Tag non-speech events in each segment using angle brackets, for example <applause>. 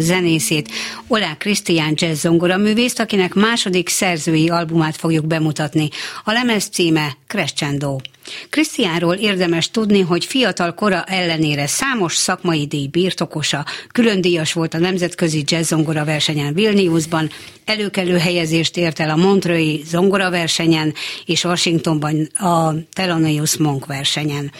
Zenészét, Olá Krisztián jazz zongora művészt, akinek második szerzői albumát fogjuk bemutatni. A lemez címe Crescendo. Krisztiánról érdemes tudni, hogy fiatal kora ellenére számos szakmai díj birtokosa, külön díjas volt a Nemzetközi Jazz Zongora versenyen Vilniusban, előkelő helyezést ért el a Montreux zongora versenyen és Washingtonban a Thelonious Monk versenyen.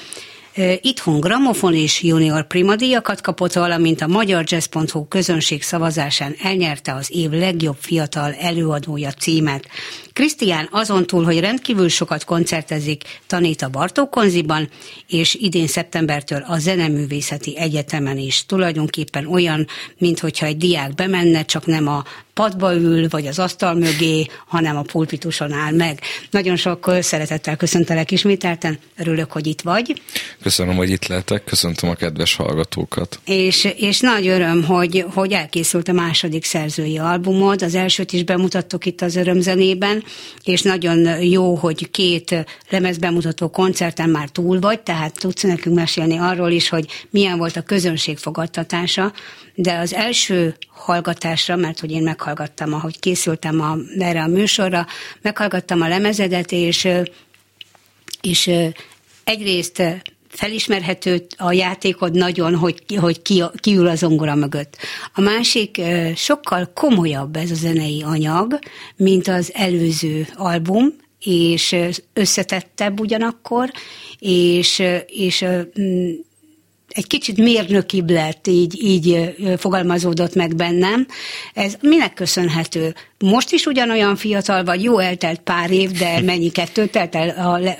Itthon gramofon és junior primadíjakat kapott, valamint a Magyar Jazz.hu közönség szavazásán elnyerte az év legjobb fiatal előadója címet. Krisztián azon túl, hogy rendkívül sokat koncertezik, tanít a Bartók Konziban, és idén szeptembertől a Zeneművészeti Egyetemen is. Tulajdonképpen olyan, mintha egy diák bemenne, csak nem a padba ül, vagy az asztal mögé, hanem a pulpituson áll meg. Nagyon sok szeretettel köszöntelek ismételten, örülök, hogy itt vagy. Köszönöm, hogy itt lehetek, köszöntöm a kedves hallgatókat. És, és nagy öröm, hogy, hogy elkészült a második szerzői albumod, az elsőt is bemutattuk itt az örömzenében, és nagyon jó, hogy két lemezbemutató koncerten már túl vagy, tehát tudsz nekünk mesélni arról is, hogy milyen volt a közönség fogadtatása, de az első hallgatásra, mert hogy én meghallgattam, ahogy készültem a, erre a műsorra, meghallgattam a lemezedet, és, és egyrészt felismerhető a játékod nagyon, hogy, hogy ki, kiül a zongora mögött. A másik, sokkal komolyabb ez a zenei anyag, mint az előző album, és összetettebb ugyanakkor, és, és egy kicsit mérnökibb lett, így, így fogalmazódott meg bennem. Ez minek köszönhető? Most is ugyanolyan fiatal vagy, jó eltelt pár év, de <laughs> mennyi kettő telt el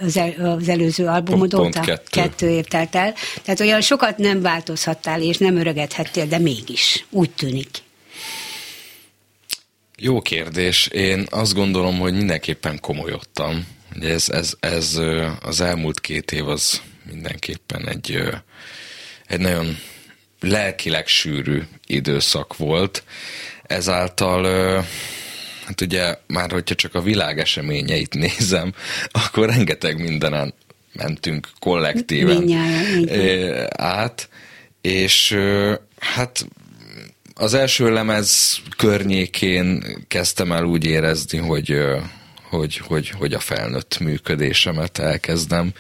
az, el, az előző albumod pont, pont kettő. kettő év telt el. Tehát olyan sokat nem változhattál, és nem öregedhettél, de mégis, úgy tűnik. Jó kérdés. Én azt gondolom, hogy mindenképpen komolyodtam. Ez, ez, ez az elmúlt két év az mindenképpen egy egy nagyon lelkileg sűrű időszak volt, ezáltal hát ugye már hogyha csak a világ eseményeit <laughs> nézem, akkor rengeteg mindenen mentünk kollektíven Mindjárt, át, és hát az első lemez környékén kezdtem el úgy érezni, hogy hogy, hogy, hogy a felnőtt működésemet elkezdem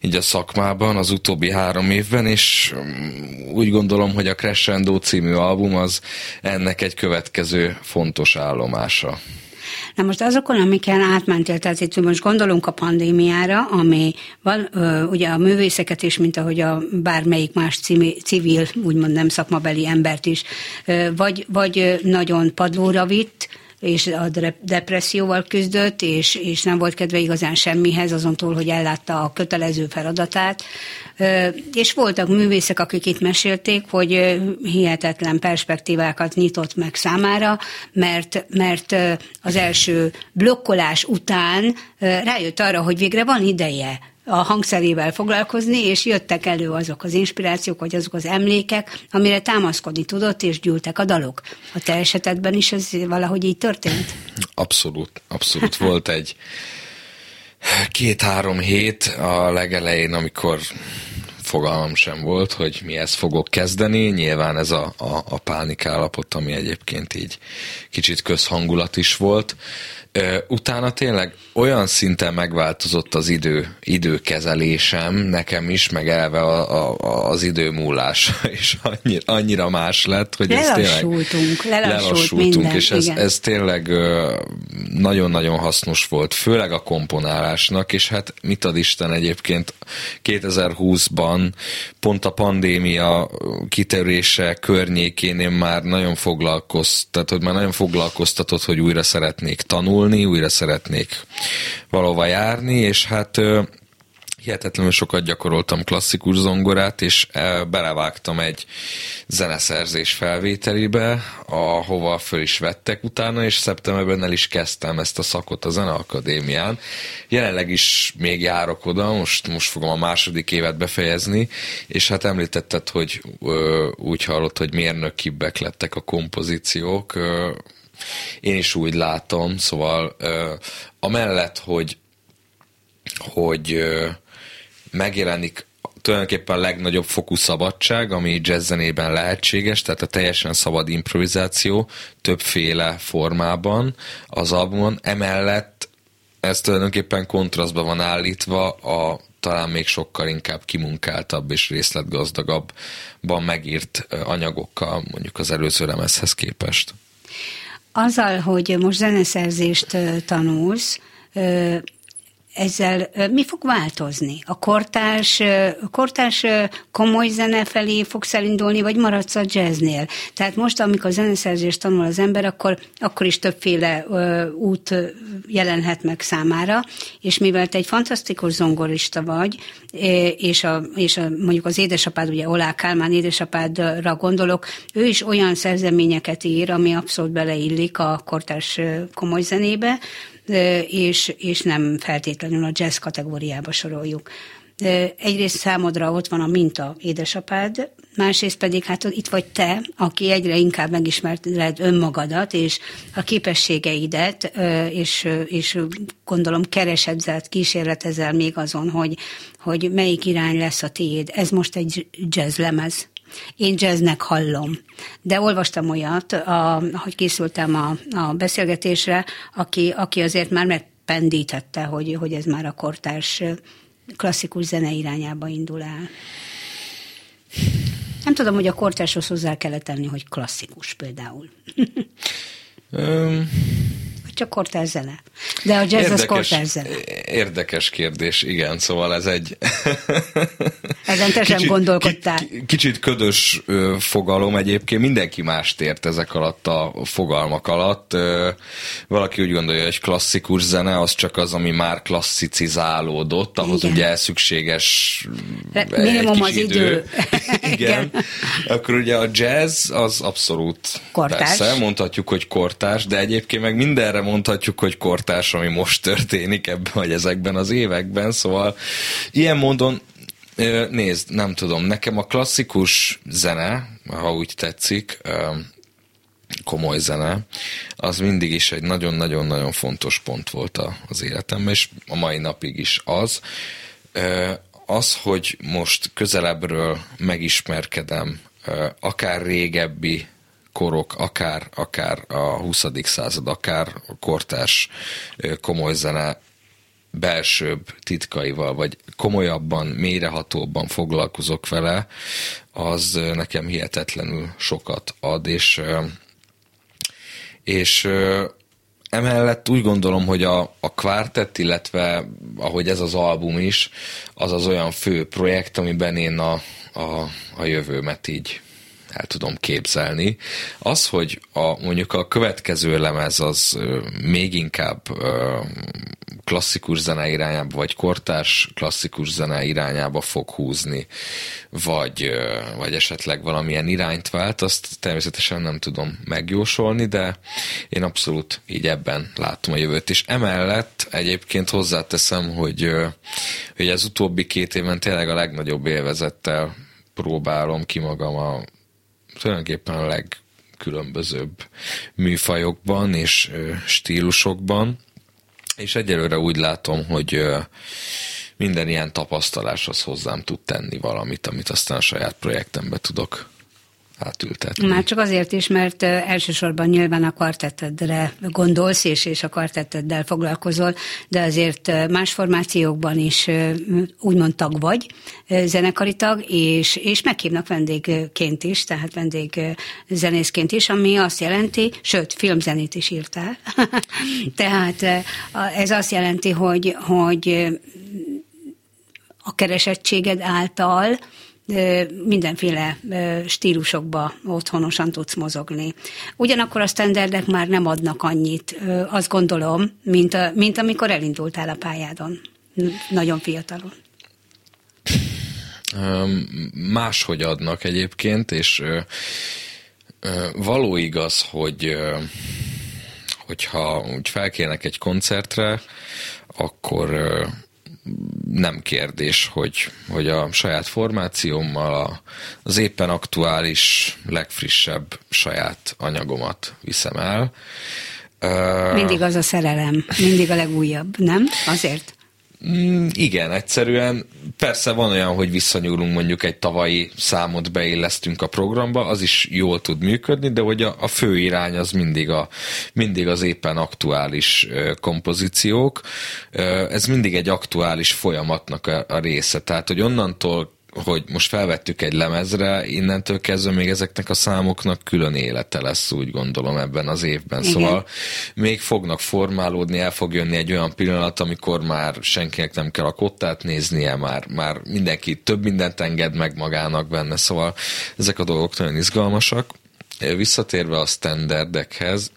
így a szakmában az utóbbi három évben, és mm, úgy gondolom, hogy a Crescendo című album az ennek egy következő fontos állomása. Na most azokon, amiken átmentél, tehát itt most gondolunk a pandémiára, ami van, ugye a művészeket is, mint ahogy a bármelyik más civil, úgymond nem szakmabeli embert is, vagy, vagy nagyon padlóra vitt, és a depresszióval küzdött, és, és nem volt kedve igazán semmihez, azon túl, hogy ellátta a kötelező feladatát. És voltak művészek, akik itt mesélték, hogy hihetetlen perspektívákat nyitott meg számára, mert, mert az első blokkolás után rájött arra, hogy végre van ideje a hangszerével foglalkozni, és jöttek elő azok az inspirációk, vagy azok az emlékek, amire támaszkodni tudott, és gyűltek a dalok. A te esetedben is ez valahogy így történt? Abszolút, abszolút. Volt egy két-három hét a legelején, amikor fogalmam sem volt, hogy mihez fogok kezdeni. Nyilván ez a, a, a pánikállapot, ami egyébként így kicsit közhangulat is volt. Utána tényleg olyan szinten megváltozott az idő, időkezelésem nekem is, meg elve a, a, az idő múlása, <laughs> és annyira, annyira más lett, hogy ez tényleg... Lelassultunk, lelassultunk, minden, és ez, ez tényleg nagyon-nagyon hasznos volt, főleg a komponálásnak, és hát mit ad Isten egyébként 2020-ban pont a pandémia kitörése környékén én már nagyon foglalkoztat, hogy már nagyon foglalkoztatott, hogy újra szeretnék tanulni, tanulni, újra szeretnék valahova járni, és hát hihetetlenül sokat gyakoroltam klasszikus zongorát, és belevágtam egy zeneszerzés felvételébe, ahova föl is vettek utána, és szeptemberben el is kezdtem ezt a szakot a Zeneakadémián. Jelenleg is még járok oda, most, most fogom a második évet befejezni, és hát említetted, hogy ö, úgy hallott, hogy mérnökibbek lettek a kompozíciók, ö, én is úgy látom, szóval ö, amellett, hogy, hogy ö, megjelenik tulajdonképpen a legnagyobb fokú szabadság, ami jazz zenében lehetséges, tehát a teljesen szabad improvizáció többféle formában az albumon. Emellett ez tulajdonképpen kontrasztban van állítva a talán még sokkal inkább kimunkáltabb és részletgazdagabban megírt anyagokkal, mondjuk az előző lemezhez képest. Azzal, hogy most zeneszerzést tanulsz, ezzel mi fog változni? A kortárs, kortárs komoly zene felé fogsz elindulni, vagy maradsz a jazznél? Tehát most, amikor zeneszerzést tanul az ember, akkor, akkor is többféle út jelenhet meg számára, és mivel te egy fantasztikus zongorista vagy, és, a, és a, mondjuk az édesapád, ugye Olá Kálmán édesapádra gondolok, ő is olyan szerzeményeket ír, ami abszolút beleillik a kortárs komoly zenébe, és, és nem feltétlenül a jazz kategóriába soroljuk. Egyrészt számodra ott van a minta édesapád, másrészt pedig hát itt vagy te, aki egyre inkább megismerted önmagadat, és a képességeidet, és, és gondolom keresed, kísérletezel még azon, hogy, hogy melyik irány lesz a tiéd. Ez most egy jazz lemez. Én jazznek hallom. De olvastam olyat, a, hogy készültem a, a beszélgetésre, aki, aki azért már megpendítette, hogy, hogy ez már a kortárs klasszikus zene irányába indul el. Nem tudom, hogy a kortárshoz hozzá kellett tenni, hogy klasszikus például. Um, csak kortárs zene. De a jazz érdekes, az kortárs zene. Érdekes kérdés, igen, szóval ez egy... <laughs> Ezen te sem gondolkodtál. Kicsit ködös fogalom egyébként, mindenki mást ért ezek alatt a fogalmak alatt. Valaki úgy gondolja, hogy klasszikus zene az csak az, ami már klasszicizálódott, ahhoz igen. ugye szükséges Minimum az idő. idő. <laughs> igen. igen. Akkor ugye a jazz az abszolút kortárs. Persze, mondhatjuk, hogy kortárs, de egyébként meg mindenre mondhatjuk, hogy kortárs, ami most történik ebben vagy ezekben az években, szóval ilyen módon nézd, nem tudom, nekem a klasszikus zene, ha úgy tetszik, komoly zene, az mindig is egy nagyon-nagyon-nagyon fontos pont volt az életemben, és a mai napig is az. Az, hogy most közelebbről megismerkedem akár régebbi korok, akár, akár a 20. század, akár a kortárs komoly zene belsőbb titkaival, vagy komolyabban, mélyrehatóbban foglalkozok vele, az nekem hihetetlenül sokat ad, és, és emellett úgy gondolom, hogy a, a kvártett, illetve ahogy ez az album is, az az olyan fő projekt, amiben én a, a, a jövőmet így el tudom képzelni. Az, hogy a, mondjuk a következő lemez az még inkább klasszikus zene irányába, vagy kortárs klasszikus zene irányába fog húzni, vagy, vagy esetleg valamilyen irányt vált, azt természetesen nem tudom megjósolni, de én abszolút így ebben látom a jövőt. És emellett egyébként hozzáteszem, hogy, hogy az utóbbi két évben tényleg a legnagyobb élvezettel próbálom ki magam a tulajdonképpen a legkülönbözőbb műfajokban és stílusokban, és egyelőre úgy látom, hogy minden ilyen tapasztaláshoz hozzám tud tenni valamit, amit aztán a saját projektembe tudok átültetni. Már csak azért is, mert elsősorban nyilván a kvartettedre gondolsz, és, és a kvartetteddel foglalkozol, de azért más formációkban is úgymond tag vagy, zenekari tag, és, és meghívnak vendégként is, tehát vendég zenészként is, ami azt jelenti, sőt, filmzenét is írtál. <laughs> tehát ez azt jelenti, hogy, hogy a keresettséged által mindenféle stílusokba otthonosan tudsz mozogni. Ugyanakkor a standardek már nem adnak annyit, azt gondolom, mint, a, mint amikor elindultál a pályádon. Nagyon fiatalon. Máshogy adnak egyébként, és való igaz, hogy hogyha úgy felkérnek egy koncertre, akkor nem kérdés, hogy, hogy a saját formációmmal a, az éppen aktuális, legfrissebb saját anyagomat viszem el. Mindig az a szerelem, mindig a legújabb, nem? Azért? Mm, igen, egyszerűen persze van olyan, hogy visszanyúlunk mondjuk egy tavalyi számot beillesztünk a programba, az is jól tud működni, de hogy a, a fő irány az mindig, a, mindig az éppen aktuális ö, kompozíciók. Ö, ez mindig egy aktuális folyamatnak a, a része, tehát hogy onnantól hogy most felvettük egy lemezre, innentől kezdve még ezeknek a számoknak külön élete lesz, úgy gondolom ebben az évben. Igen. Szóval még fognak formálódni, el fog jönni egy olyan pillanat, amikor már senkinek nem kell a kottát néznie, már, már mindenki több mindent enged meg magának benne, szóval ezek a dolgok nagyon izgalmasak. Visszatérve a standardekhez,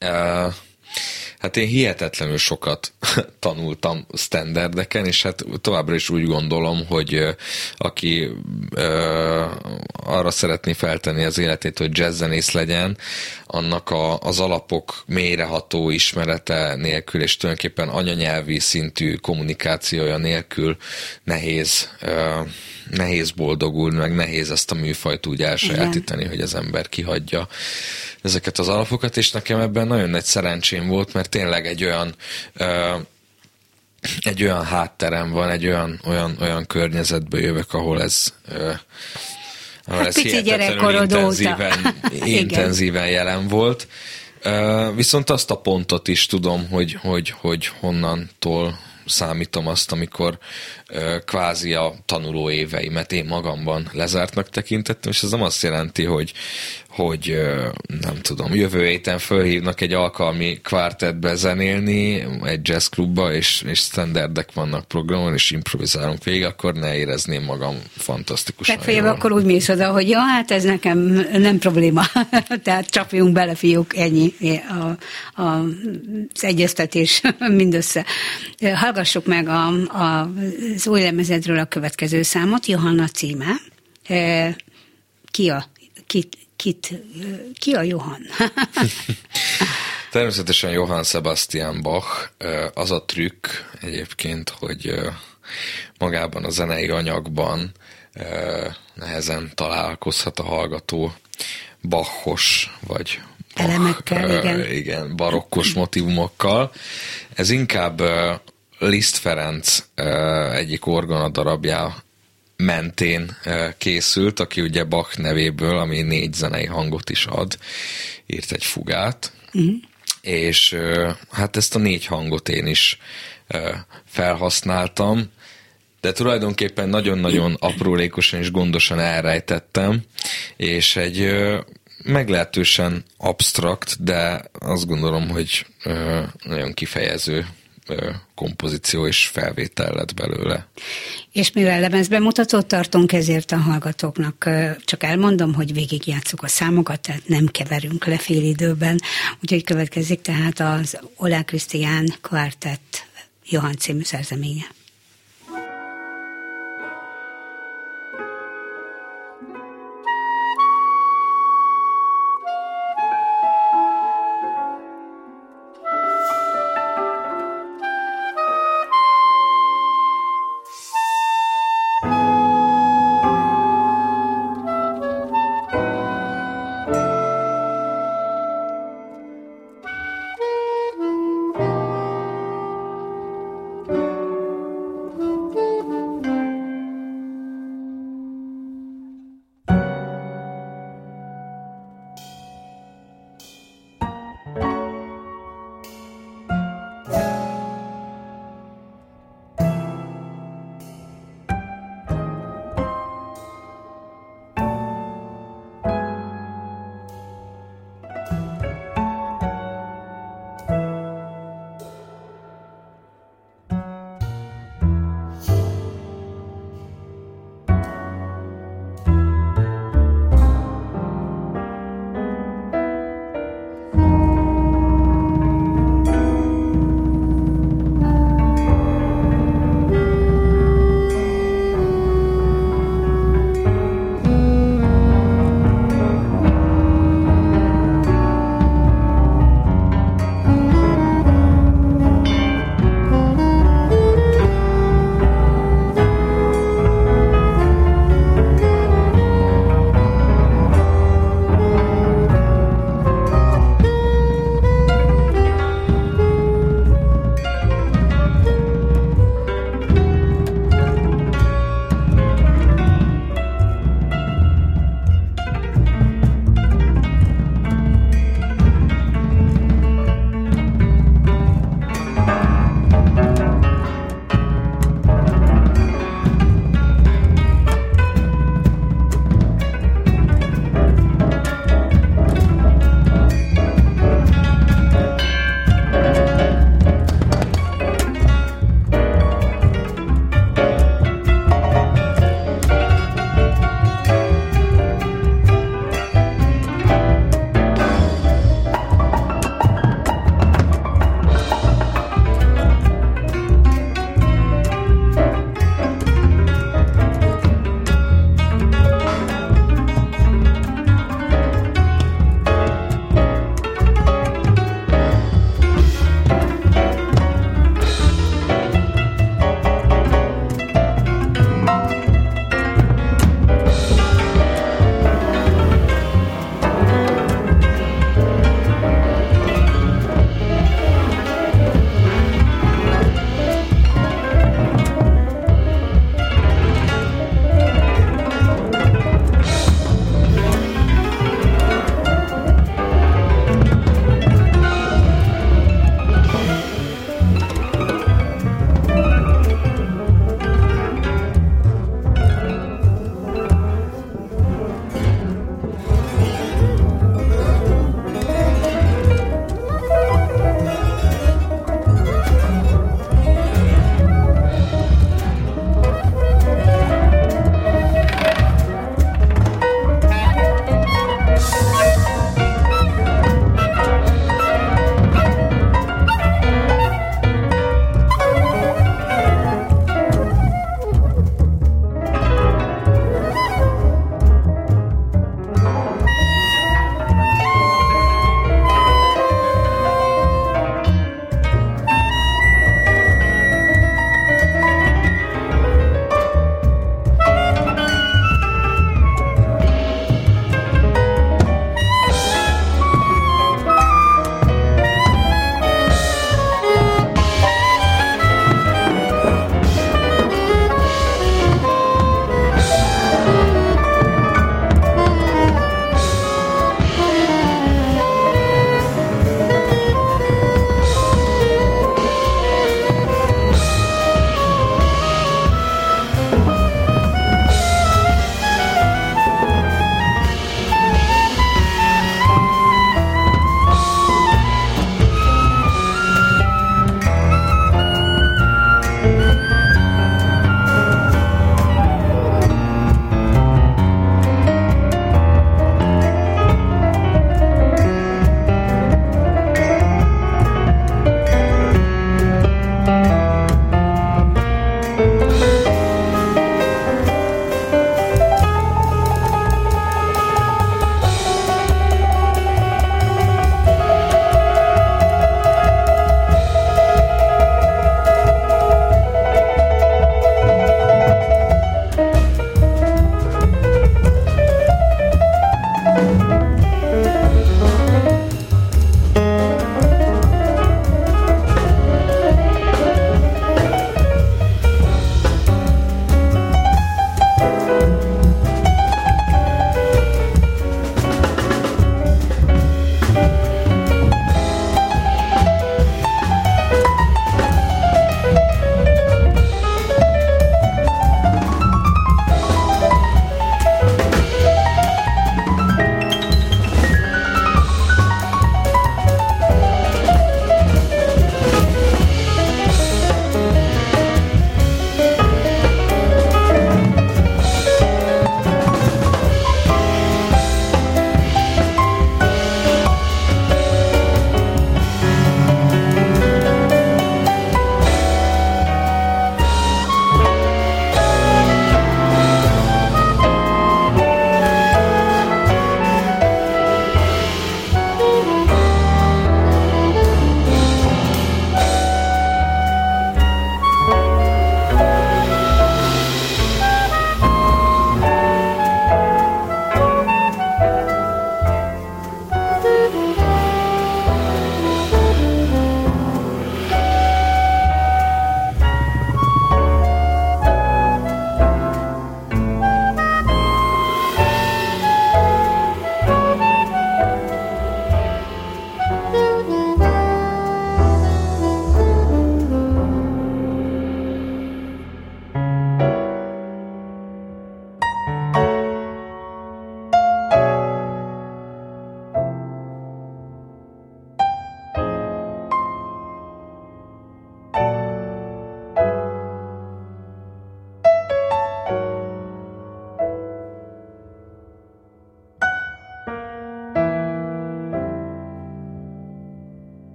uh, Hát én hihetetlenül sokat <laughs> tanultam standardeken, és hát továbbra is úgy gondolom, hogy aki ö, arra szeretné feltenni az életét, hogy jazzzenész legyen, annak a, az alapok mélyreható ismerete nélkül, és tulajdonképpen anyanyelvi szintű kommunikációja nélkül nehéz ö, nehéz boldogulni, meg nehéz ezt a műfajt úgy elsajátítani, Igen. hogy az ember kihagyja ezeket az alapokat, és nekem ebben nagyon nagy szerencsém volt, mert tényleg egy olyan ö, egy olyan hátterem van, egy olyan, olyan, olyan környezetből jövök, ahol ez ö, ahol hát ez pici gyerekkorod intenzíven, <laughs> intenzíven jelen volt. Viszont azt a pontot is tudom, hogy, hogy, hogy honnantól számítom azt, amikor kvázi a tanuló éveimet én magamban lezártnak tekintettem, és ez nem azt jelenti, hogy, hogy nem tudom, jövő héten fölhívnak egy alkalmi kvártetbe zenélni, egy jazzklubba, és, és standardek vannak programon, és improvizálunk végig, akkor ne érezném magam fantasztikusan. Legfeljebb akkor úgy mész oda, hogy ja, hát ez nekem nem probléma. <laughs> Tehát csapjunk bele, fiúk, ennyi a, a, az egyeztetés <laughs> mindössze. Hallgassuk meg a, a, az új lemezedről a következő számot, Johanna címe. Ki a, ki, kit, ki a Johann? <laughs> Természetesen Johann Sebastian Bach. Az a trükk egyébként, hogy magában a zenei anyagban nehezen találkozhat a hallgató Bachos, vagy Bach, elemekkel, igen. igen, barokkos motivumokkal. Ez inkább Liszt Ferenc egyik orgona darabja mentén készült, aki ugye Bach nevéből, ami négy zenei hangot is ad, írt egy fugát, uh-huh. és hát ezt a négy hangot én is felhasználtam, de tulajdonképpen nagyon-nagyon aprólékosan és gondosan elrejtettem, és egy meglehetősen abstrakt, de azt gondolom, hogy nagyon kifejező kompozíció és felvétel lett belőle. És mivel lemezbemutatót tartunk, ezért a hallgatóknak csak elmondom, hogy végigjátszuk a számokat, tehát nem keverünk le fél időben, úgyhogy következik tehát az Olá Krisztián Quartet Johann című szerzeménye.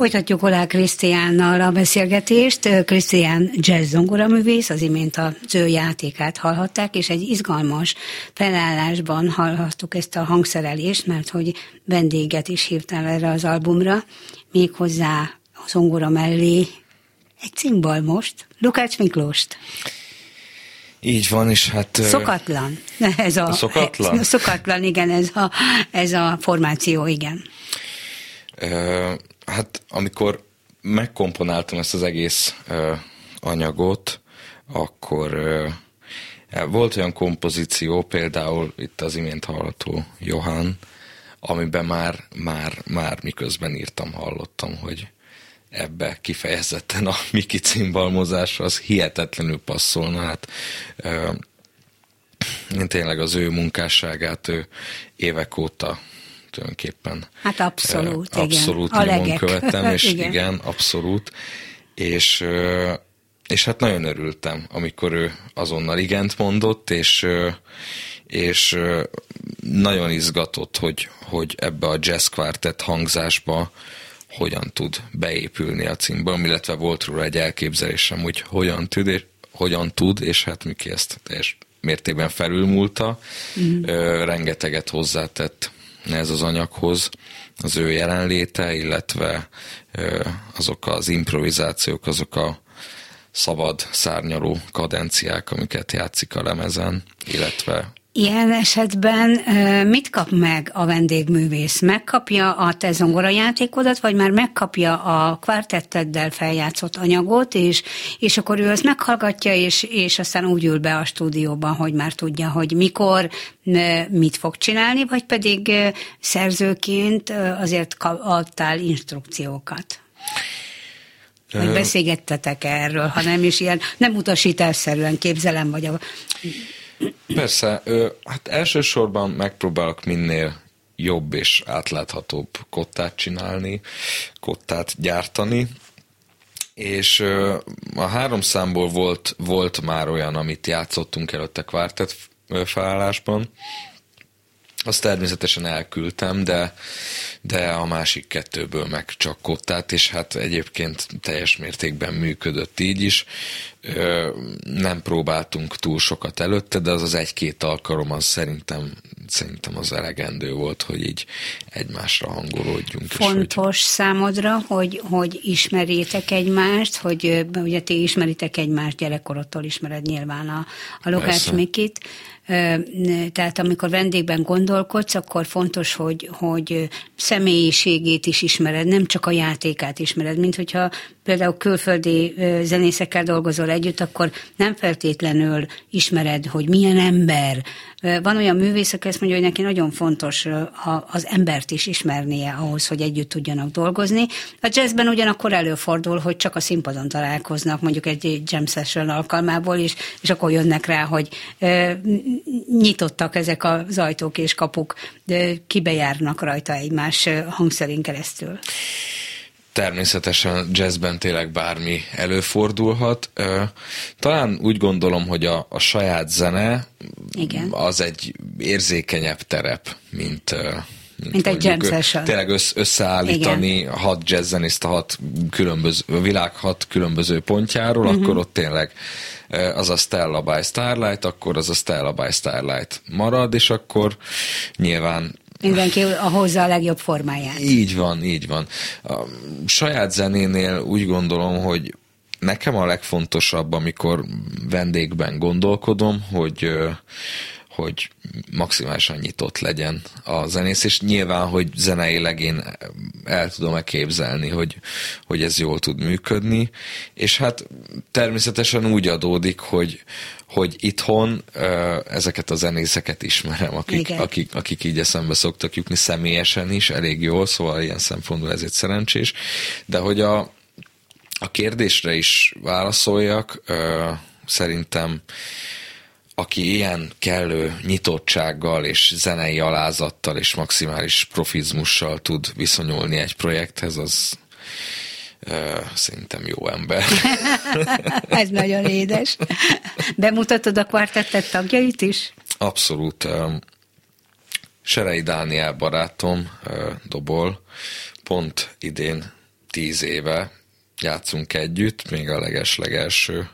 Folytatjuk Olá Krisztiánnal a beszélgetést. Krisztián jazz zongoraművész, az imént az ő játékát hallhatták, és egy izgalmas felállásban hallhattuk ezt a hangszerelést, mert hogy vendéget is hívtál erre az albumra, méghozzá a zongora mellé egy cimbal most, Lukács Miklóst. Így van, és hát... Szokatlan. <laughs> Ez a, szokatlan? <laughs> Szokatlan, igen, ez a, ez a formáció, igen. Hát amikor megkomponáltam ezt az egész uh, anyagot, akkor uh, volt olyan kompozíció, például itt az imént hallható Johann, amiben már, már, már miközben írtam, hallottam, hogy ebbe kifejezetten a <laughs> Miki cimbalmozás az hihetetlenül passzolna. Hát, én tényleg az ő munkásságát ő évek óta tulajdonképpen. Hát abszolút, uh, Abszolút igen. nyomon követtem, <laughs> és igen. igen, abszolút. És, uh, és hát nagyon örültem, amikor ő azonnal igent mondott, és, uh, és nagyon izgatott, hogy, hogy ebbe a jazz quartet hangzásba hogyan tud beépülni a címbe, illetve volt róla egy elképzelésem, hogy hogyan tud, és, hogyan tud, és hát Miki ezt teljes mértékben felülmúlta, mm. ö, rengeteget hozzátett ez az anyaghoz, az ő jelenléte, illetve azok az improvizációk, azok a szabad, szárnyaló kadenciák, amiket játszik a lemezen, illetve Ilyen esetben mit kap meg a vendégművész? Megkapja a te zongorajátékodat, vagy már megkapja a kvartetteddel feljátszott anyagot, és, és akkor ő azt meghallgatja, és, és aztán úgy ül be a stúdióban, hogy már tudja, hogy mikor, mit fog csinálni, vagy pedig szerzőként azért adtál instrukciókat? Vagy beszélgettetek erről, ha nem is ilyen, nem utasításszerűen képzelem, vagy a Persze, hát elsősorban megpróbálok minél jobb és átláthatóbb kottát csinálni, kottát gyártani, és a három számból volt, volt már olyan, amit játszottunk előtte kvártet felállásban, azt természetesen elküldtem, de, de a másik kettőből meg csak kottát, és hát egyébként teljes mértékben működött így is. Nem próbáltunk túl sokat előtte, de az az egy-két alkalom az szerintem, szerintem az elegendő volt, hogy így egymásra hangolódjunk. Fontos hogy... számodra, hogy, hogy ismerjétek egymást, hogy ugye ti ismeritek egymást, gyerekkorottól ismered nyilván a, a Lukács Mikit, tehát amikor vendégben gondolkodsz, akkor fontos, hogy, hogy személyiségét is ismered, nem csak a játékát ismered, mint hogyha például külföldi zenészekkel dolgozol együtt, akkor nem feltétlenül ismered, hogy milyen ember. Van olyan művész, aki azt mondja, hogy neki nagyon fontos az embert is ismernie ahhoz, hogy együtt tudjanak dolgozni. A jazzben ugyanakkor előfordul, hogy csak a színpadon találkoznak, mondjuk egy jam session alkalmából, és, és akkor jönnek rá, hogy nyitottak ezek az ajtók és kapuk, kibejárnak rajta egymás hangszerén keresztül. Természetesen jazzben tényleg bármi előfordulhat. Talán úgy gondolom, hogy a, a saját zene Igen. az egy érzékenyebb terep, mint mint, mint egy jam session. Tényleg össz, összeállítani Igen. hat jazzzenészt a hat különböző, a világ hat különböző pontjáról, uh-huh. akkor ott tényleg az a Stella by Starlight, akkor az a Stella by Starlight marad, és akkor nyilván Mindenki a hozzá a legjobb formáját. Így van, így van. A saját zenénél úgy gondolom, hogy nekem a legfontosabb, amikor vendégben gondolkodom, hogy hogy maximálisan nyitott legyen a zenész, és nyilván, hogy zeneileg én el tudom-e képzelni, hogy, hogy ez jól tud működni, és hát természetesen úgy adódik, hogy, hogy itthon ezeket a zenészeket ismerem, akik, akik, akik így eszembe szoktak jutni személyesen is, elég jól, szóval ilyen szempontból ezért szerencsés, de hogy a, a kérdésre is válaszoljak, szerintem aki ilyen kellő nyitottsággal és zenei alázattal és maximális profizmussal tud viszonyulni egy projekthez, az szerintem jó ember. <laughs> Ez nagyon édes. Bemutatod a kvartettet tagjait is? Abszolút. Serei Dániel barátom dobol, pont idén tíz éve játszunk együtt, még a leges-legelső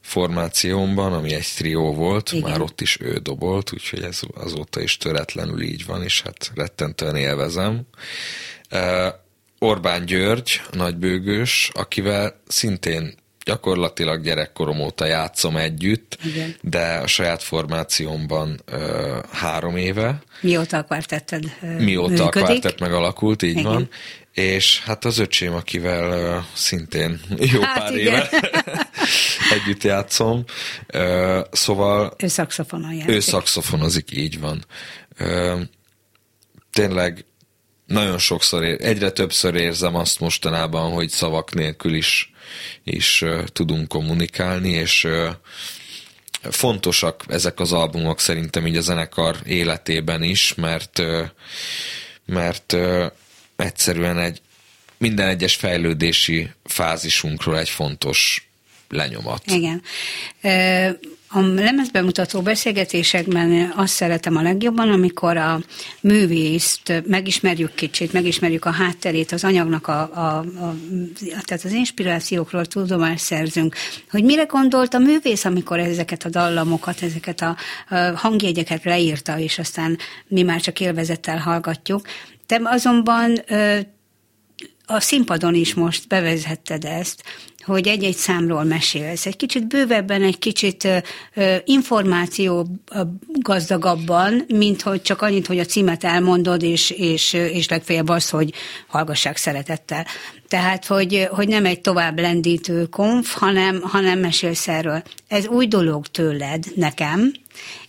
formációmban, ami egy trió volt, Igen. már ott is ő dobolt, úgyhogy ez azóta is töretlenül így van, és hát rettentően élvezem. Orbán György, nagybőgős, akivel szintén gyakorlatilag gyerekkorom óta játszom együtt, Igen. de a saját formációmban ö, három éve. Mióta a kvartetted Mióta működik. a kvartett megalakult, így Igen. van. És hát az öcsém, akivel ö, szintén jó hát pár igen. éve <laughs> együtt játszom. Ö, szóval... Ő szakszofonon játszik. Ő szakszofonozik, így van. Ö, tényleg nagyon sokszor, egyre többször érzem azt mostanában, hogy szavak nélkül is, is tudunk kommunikálni, és fontosak ezek az albumok szerintem így a zenekar életében is, mert, mert egyszerűen egy minden egyes fejlődési fázisunkról egy fontos lenyomat. Igen. A lemezbemutató beszélgetésekben azt szeretem a legjobban, amikor a művészt megismerjük kicsit, megismerjük a hátterét, az anyagnak, a, a, a, tehát az inspirációkról tudomást szerzünk, hogy mire gondolt a művész, amikor ezeket a dallamokat, ezeket a, a hangjegyeket leírta, és aztán mi már csak élvezettel hallgatjuk. Te azonban a színpadon is most bevezetted ezt, hogy egy-egy számról mesélsz. Egy kicsit bővebben, egy kicsit információ gazdagabban, mint hogy csak annyit, hogy a címet elmondod, és, és, és legfeljebb az, hogy hallgassák szeretettel. Tehát, hogy, hogy nem egy tovább lendítő konf, hanem, hanem mesélsz erről. Ez új dolog tőled, nekem,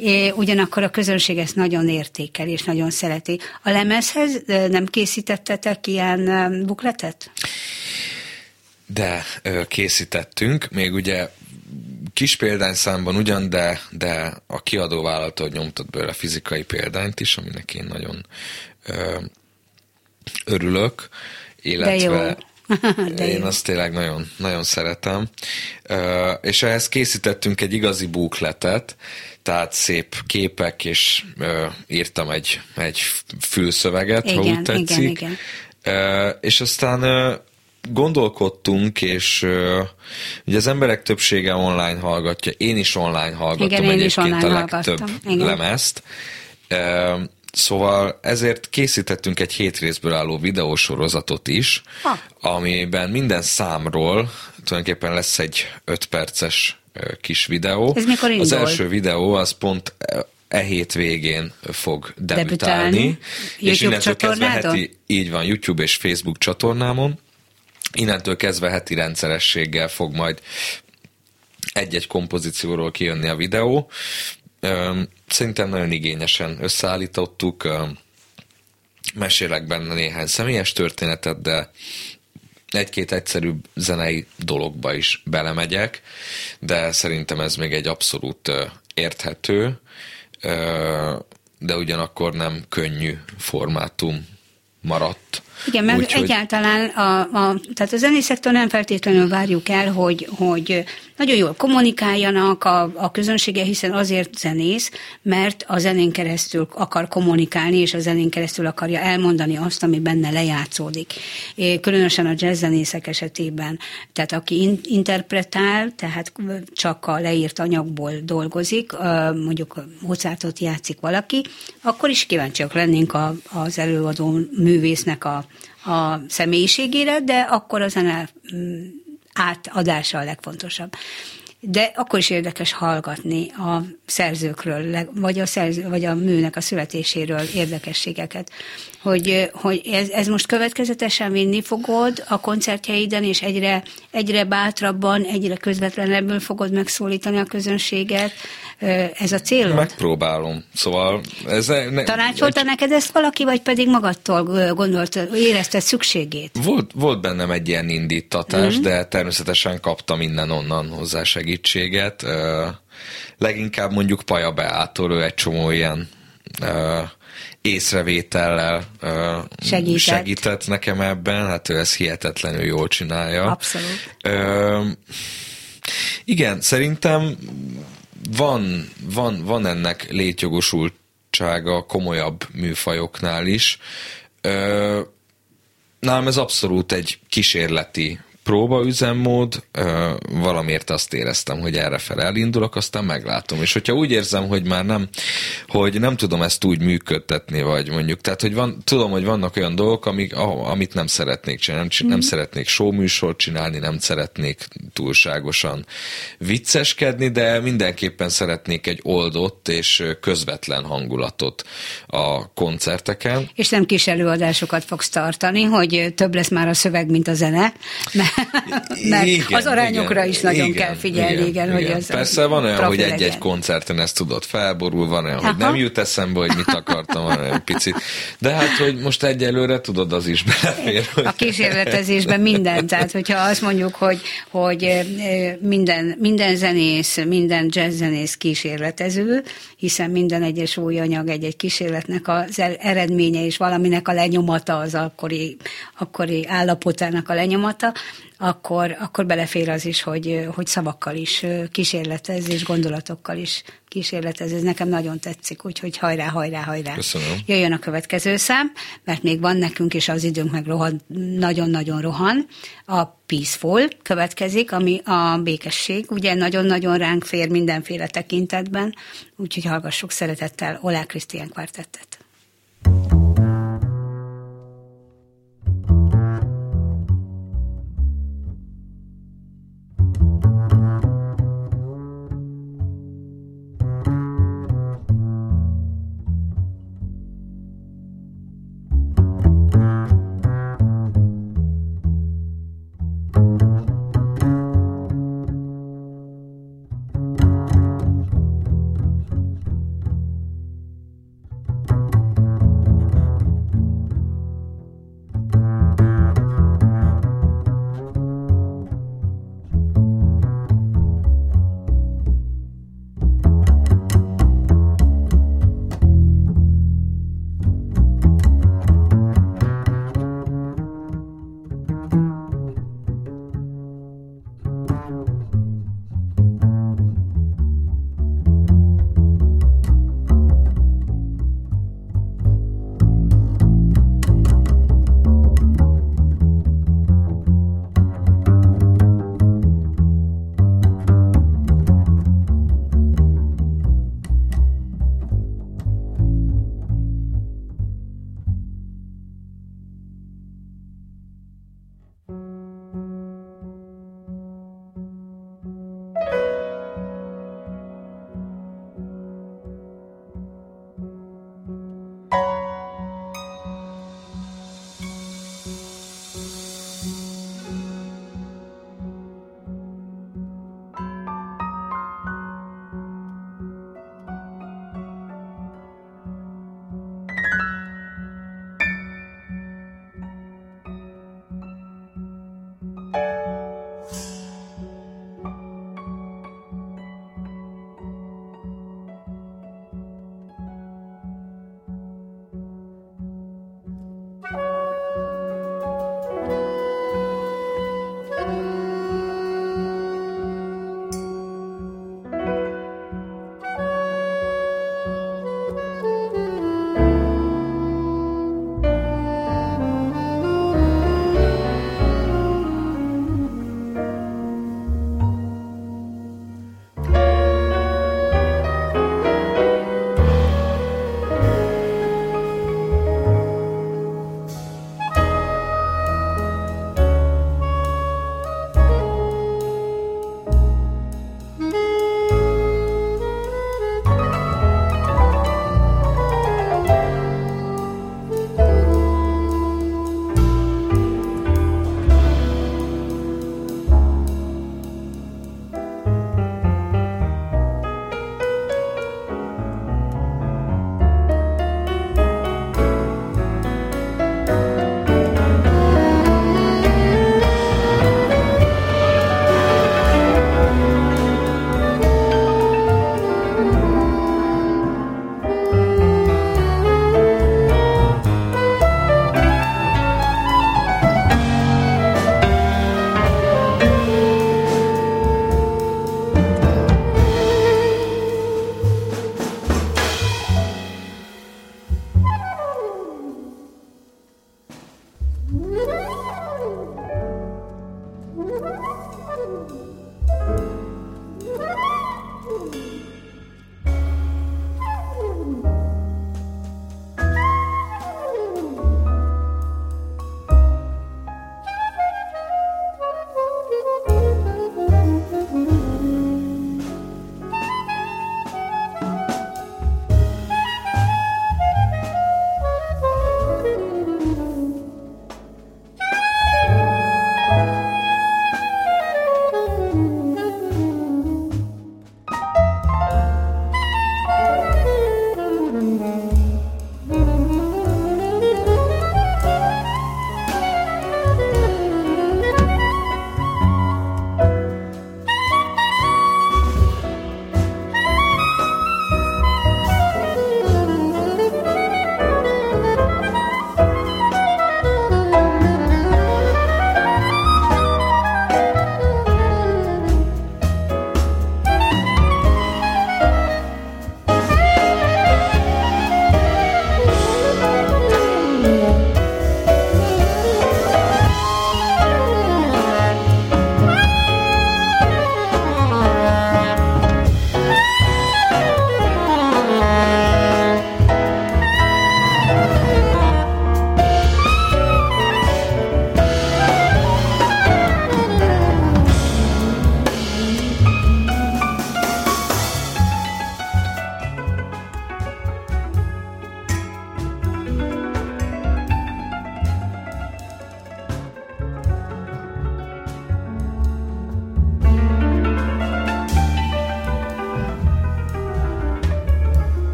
É, ugyanakkor a közönség ezt nagyon értékel és nagyon szereti. A lemezhez nem készítettetek ilyen bukletet? De készítettünk, még ugye kis példányszámban ugyan, de, de a kiadó vállalta, nyomtott belőle fizikai példányt is, aminek én nagyon ö, örülök, illetve <laughs> De én azt tényleg nagyon, nagyon szeretem. Ö, és ehhez készítettünk egy igazi bukletet, tehát szép képek, és ö, írtam egy, egy fülszöveget, igen, ha úgy tetszik. Igen, igen. Ö, és aztán ö, gondolkodtunk, és uh, ugye az emberek többsége online hallgatja, én is online hallgatom Igen, én egyébként is online a legtöbb hallgattam. lemezt. Uh, Szóval ezért készítettünk egy hét részből álló videósorozatot is, ha. amiben minden számról tulajdonképpen lesz egy öt perces kis videó. Ez mikor indul? Az első videó az pont e hét végén fog debütálni. debütálni. és innentől kezdve heti, így van, YouTube és Facebook csatornámon. Innentől kezdve heti rendszerességgel fog majd egy-egy kompozícióról kijönni a videó. Szerintem nagyon igényesen összeállítottuk. Mesélek benne néhány személyes történetet, de egy-két egyszerű zenei dologba is belemegyek, de szerintem ez még egy abszolút érthető, de ugyanakkor nem könnyű formátum maradt. Igen, mert Úgy, egyáltalán a, a, tehát a zenészektől nem feltétlenül várjuk el, hogy, hogy nagyon jól kommunikáljanak a, a közönsége, hiszen azért zenész, mert a zenén keresztül akar kommunikálni, és a zenén keresztül akarja elmondani azt, ami benne lejátszódik. Különösen a jazzzenészek esetében. Tehát aki in, interpretál, tehát csak a leírt anyagból dolgozik, mondjuk Mozartot játszik valaki, akkor is kíváncsiak lennénk a, az előadó művésznek a, a személyiségére, de akkor a zene átadása a legfontosabb. De akkor is érdekes hallgatni a szerzőkről, vagy a, szerző, vagy a műnek a születéséről érdekességeket. Hogy, hogy ez, ez most következetesen vinni fogod a koncertjeiden, és egyre, egyre bátrabban, egyre közvetlenebből fogod megszólítani a közönséget. Ez a célod? Megpróbálom. Szóval ez... Ne, Tanácsolta egy... neked ezt valaki, vagy pedig magadtól gondolt, érezted szükségét? Volt, volt bennem egy ilyen indítatás, mm-hmm. de természetesen kaptam minden onnan hozzá segítséget. Leginkább mondjuk Paja Beától, ő egy csomó ilyen észrevétellel segített. segített nekem ebben, hát ő ezt hihetetlenül jól csinálja. Abszolút. igen, szerintem van, van, van ennek létjogosultsága komolyabb műfajoknál is. Ö, nálam ez abszolút egy kísérleti próbaüzemmód, valamiért azt éreztem, hogy erre fel elindulok, aztán meglátom. És hogyha úgy érzem, hogy már nem, hogy nem tudom ezt úgy működtetni, vagy mondjuk, tehát, hogy van, tudom, hogy vannak olyan dolgok, amik, amit nem szeretnék csinálni, nem, nem mm. szeretnék showműsort csinálni, nem szeretnék túlságosan vicceskedni, de mindenképpen szeretnék egy oldott és közvetlen hangulatot a koncerteken. És nem kis előadásokat fogsz tartani, hogy több lesz már a szöveg, mint a zene, mert mert igen, az arányokra igen, is nagyon igen, kell figyelni, igen, igen, igen. hogy az Persze van olyan, hogy egy-egy koncerten ezt tudod felborul, van olyan, Aha. hogy nem jut eszembe, hogy mit akartam, van olyan picit. De hát, hogy most egyelőre tudod, az is belefér. Hogy... A kísérletezésben minden, tehát hogyha azt mondjuk, hogy, hogy minden, minden zenész, minden jazzzenész kísérletező, hiszen minden egyes új anyag egy-egy kísérletnek az eredménye és valaminek a lenyomata az akkori, akkori állapotának a lenyomata, akkor, akkor belefér az is, hogy, hogy szavakkal is kísérletez, és gondolatokkal is kísérletez. Ez nekem nagyon tetszik, úgyhogy hajrá, hajrá, hajrá. Köszönöm. Jöjjön a következő szám, mert még van nekünk, és az időnk meg rohan, nagyon-nagyon rohan. A Peaceful következik, ami a békesség. Ugye nagyon-nagyon ránk fér mindenféle tekintetben, úgyhogy hallgassuk szeretettel Olá Krisztián kvartettet. Hát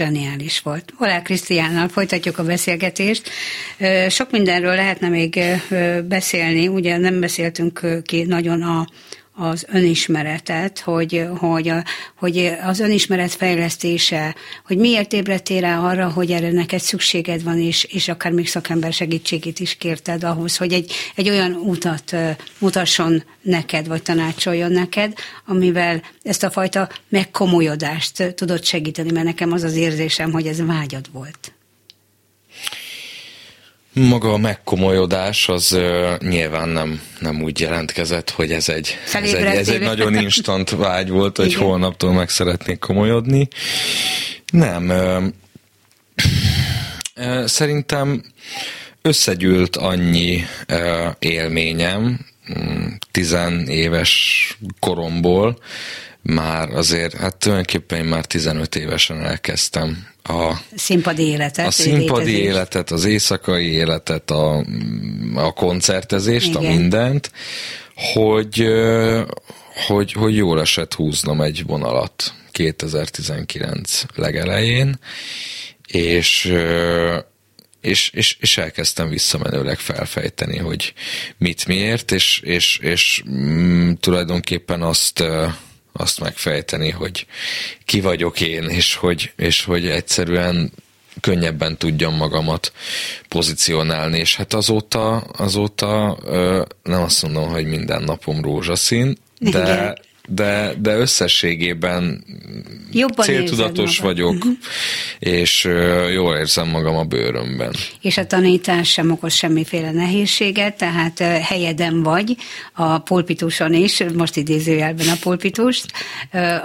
ez zseniális volt. Olá Krisztiánnal folytatjuk a beszélgetést. Sok mindenről lehetne még beszélni, ugye nem beszéltünk ki nagyon a, az önismeretet, hogy, hogy, a, hogy az önismeret fejlesztése, hogy miért ébredtél rá arra, hogy erre neked szükséged van, és, és akár még szakember segítségét is kérted ahhoz, hogy egy, egy olyan utat mutasson neked, vagy tanácsoljon neked, amivel ezt a fajta megkomolyodást tudod segíteni, mert nekem az az érzésem, hogy ez vágyad volt. Maga a megkomolyodás az uh, nyilván nem, nem úgy jelentkezett, hogy ez egy, ez egy, ez egy nagyon instant vágy volt, hogy Igen. holnaptól meg szeretnék komolyodni. Nem. Uh, uh, szerintem összegyűlt annyi uh, élményem, mm, tizenéves koromból, már azért, hát tulajdonképpen én már 15 évesen elkezdtem a színpadi életet, a színpadi létezést. életet, az éjszakai életet, a, a koncertezést, Igen. a mindent, hogy, hogy, hogy jól esett húznom egy vonalat 2019 legelején, és és, és, és elkezdtem visszamenőleg felfejteni, hogy mit miért, és, és, és mm, tulajdonképpen azt azt megfejteni, hogy ki vagyok én, és hogy, és hogy egyszerűen könnyebben tudjam magamat pozícionálni, és hát azóta, azóta nem azt mondom, hogy minden napom rózsaszín, de, de, de összességében Jobban céltudatos vagyok, uh-huh. és jól érzem magam a bőrömben. És a tanítás sem okoz semmiféle nehézséget, tehát helyeden vagy a pulpituson is, most idézőjelben a pulpitust,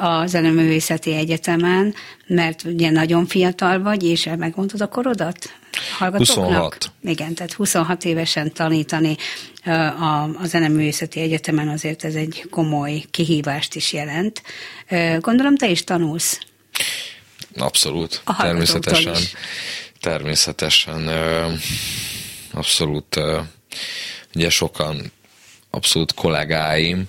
a Zeneművészeti Egyetemen, mert ugye nagyon fiatal vagy, és megmondod a korodat? hallgatóknak? 26. Igen, tehát 26 évesen tanítani a, a Zeneművészeti Egyetemen azért ez egy komoly kihívást is jelent. Gondolom, te is tanulsz. Abszolút, a természetesen. Is. Természetesen, abszolút, ugye sokan, abszolút kollégáim,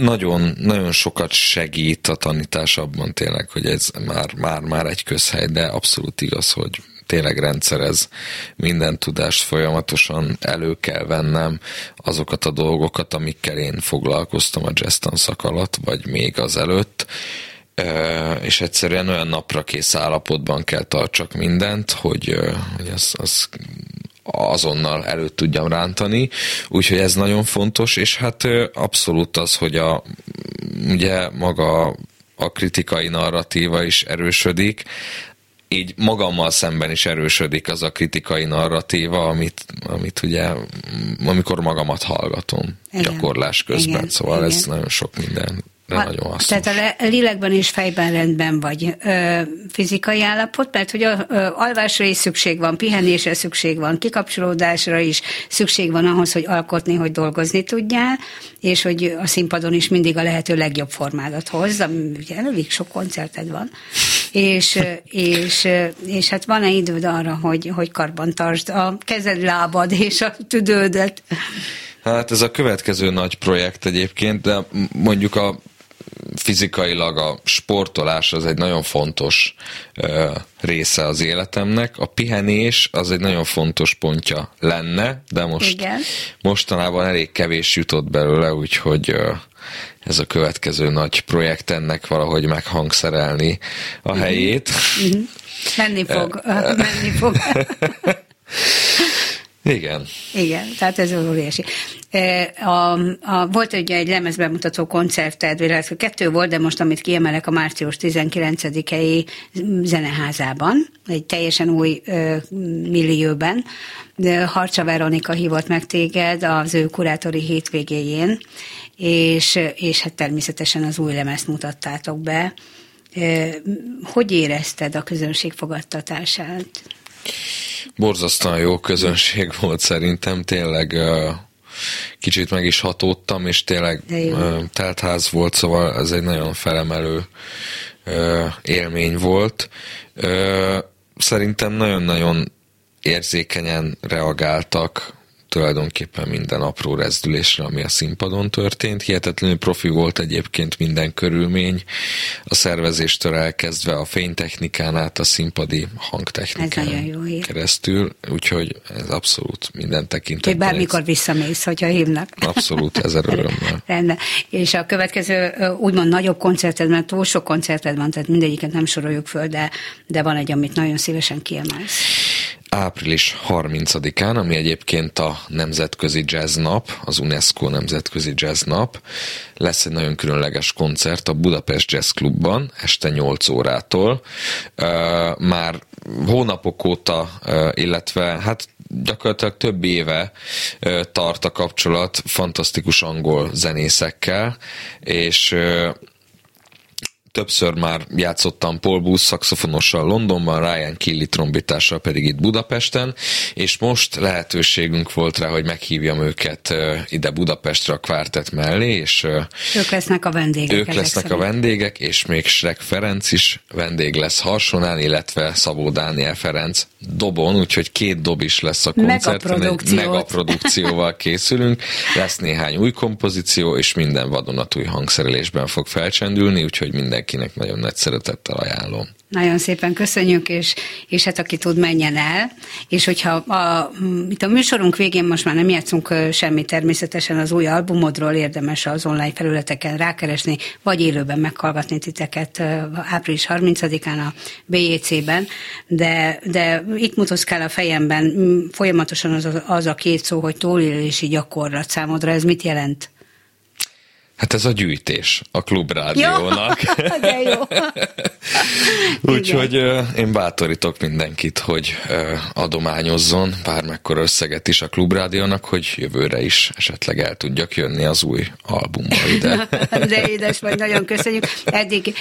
nagyon, nagyon sokat segít a tanítás abban tényleg, hogy ez már, már, már egy közhely, de abszolút igaz, hogy tényleg rendszerez minden tudást folyamatosan elő kell vennem azokat a dolgokat, amikkel én foglalkoztam a jazz tanszak alatt, vagy még az előtt, és egyszerűen olyan napra kész állapotban kell tartsak mindent, hogy, hogy az, az azonnal előtt tudjam rántani, úgyhogy ez nagyon fontos, és hát abszolút az, hogy a, ugye maga a kritikai narratíva is erősödik, így magammal szemben is erősödik az a kritikai narratíva, amit, amit ugye, amikor magamat hallgatom igen, gyakorlás közben, igen, szóval igen. ez nagyon sok minden ha, nagyon hasznos. Tehát a lélekben és fejben rendben vagy. Ö, fizikai állapot, mert hogy a, ö, alvásra is szükség van, pihenésre szükség van, kikapcsolódásra is szükség van ahhoz, hogy alkotni, hogy dolgozni tudjál, és hogy a színpadon is mindig a lehető legjobb formádat hozz, ugye elég sok koncerted van, és, és, és hát van-e időd arra, hogy, hogy karban tartsd a kezed, lábad és a tüdődet? Hát ez a következő nagy projekt egyébként, de mondjuk a fizikailag a sportolás az egy nagyon fontos ö, része az életemnek. A pihenés az egy nagyon fontos pontja lenne, de most Igen. mostanában elég kevés jutott belőle, úgyhogy ö, ez a következő nagy projekt ennek valahogy meghangszerelni a mhm. helyét. Mm-hmm. Menni fog, <laughs> menni fog. <laughs> Igen. Igen, tehát ez óriási. E, a, a, volt ugye egy lemezbemutató koncerted, illetve kettő volt, de most amit kiemelek a március 19-i zeneházában, egy teljesen új ö, millióben. Harcsa Veronika hívott meg téged az ő kurátori hétvégéjén, és, és hát természetesen az új lemezt mutattátok be. E, hogy érezted a közönség fogadtatását? Borzasztóan jó közönség <laughs> volt szerintem, tényleg kicsit meg is hatódtam, és tényleg teltház volt, szóval ez egy nagyon felemelő élmény volt. Szerintem nagyon-nagyon érzékenyen reagáltak tulajdonképpen minden apró rezdülésre, ami a színpadon történt. Hihetetlenül profi volt egyébként minden körülmény, a szervezéstől elkezdve a fénytechnikán át a színpadi hangtechnikán keresztül, úgyhogy ez abszolút minden tekintetben. Hogy bármikor visszamész, hogyha hívnak. Abszolút, ezer örömmel. <laughs> Rende. És a következő úgymond nagyobb koncerted, mert túl sok koncerted van, tehát mindegyiket nem soroljuk föl, de, de van egy, amit nagyon szívesen kiemelsz április 30-án, ami egyébként a Nemzetközi Jazz Nap, az UNESCO Nemzetközi Jazz Nap, lesz egy nagyon különleges koncert a Budapest Jazz Clubban, este 8 órától. Már hónapok óta, illetve hát gyakorlatilag több éve tart a kapcsolat fantasztikus angol zenészekkel, és Többször már játszottam Paul Booth szakszofonossal Londonban, Ryan Killy trombitással pedig itt Budapesten, és most lehetőségünk volt rá, hogy meghívjam őket ide Budapestre a kvártet mellé, és ők lesznek a vendégek. Ők lesznek szerint. a vendégek, és még Srek Ferenc is vendég lesz Harsonán, illetve Szabó Dániel Ferenc dobon, úgyhogy két dob is lesz a koncerten. Egy megaprodukcióval készülünk, lesz néhány új kompozíció, és minden vadonatúj hangszerelésben fog felcsendülni, úgyhogy minden mindenkinek nagyon nagy szeretettel ajánlom. Nagyon szépen köszönjük, és, és hát aki tud, menjen el. És hogyha a, itt a műsorunk végén most már nem játszunk semmit természetesen az új albumodról, érdemes az online felületeken rákeresni, vagy élőben meghallgatni titeket április 30-án a BJC-ben, de, de itt mutoszkál a fejemben folyamatosan az, az a két szó, hogy túlélési gyakorlat számodra. Ez mit jelent? Hát ez a gyűjtés a klubrádiónak. <laughs> De jó. <laughs> Úgyhogy én bátorítok mindenkit, hogy adományozzon bármekkor összeget is a klubrádiónak, hogy jövőre is esetleg el tudjak jönni az új albummal ide. <laughs> de édes vagy, nagyon köszönjük. Eddig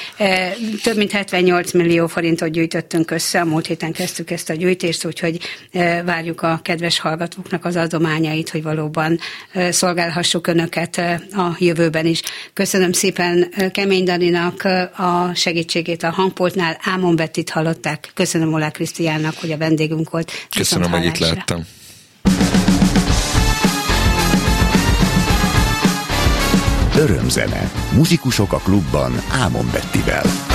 több mint 78 millió forintot gyűjtöttünk össze, a múlt héten kezdtük ezt a gyűjtést, úgyhogy várjuk a kedves hallgatóknak az adományait, hogy valóban szolgálhassuk önöket a jövőben is. Köszönöm szépen Kemény Daninak a segítségét a hangpultnál. Ámon Bettit hallották. Köszönöm Olá Krisztiánnak, hogy a vendégünk volt. Köszönöm, hogy itt lehettem. Örömzene. Muzsikusok a klubban Ámon Bettivel.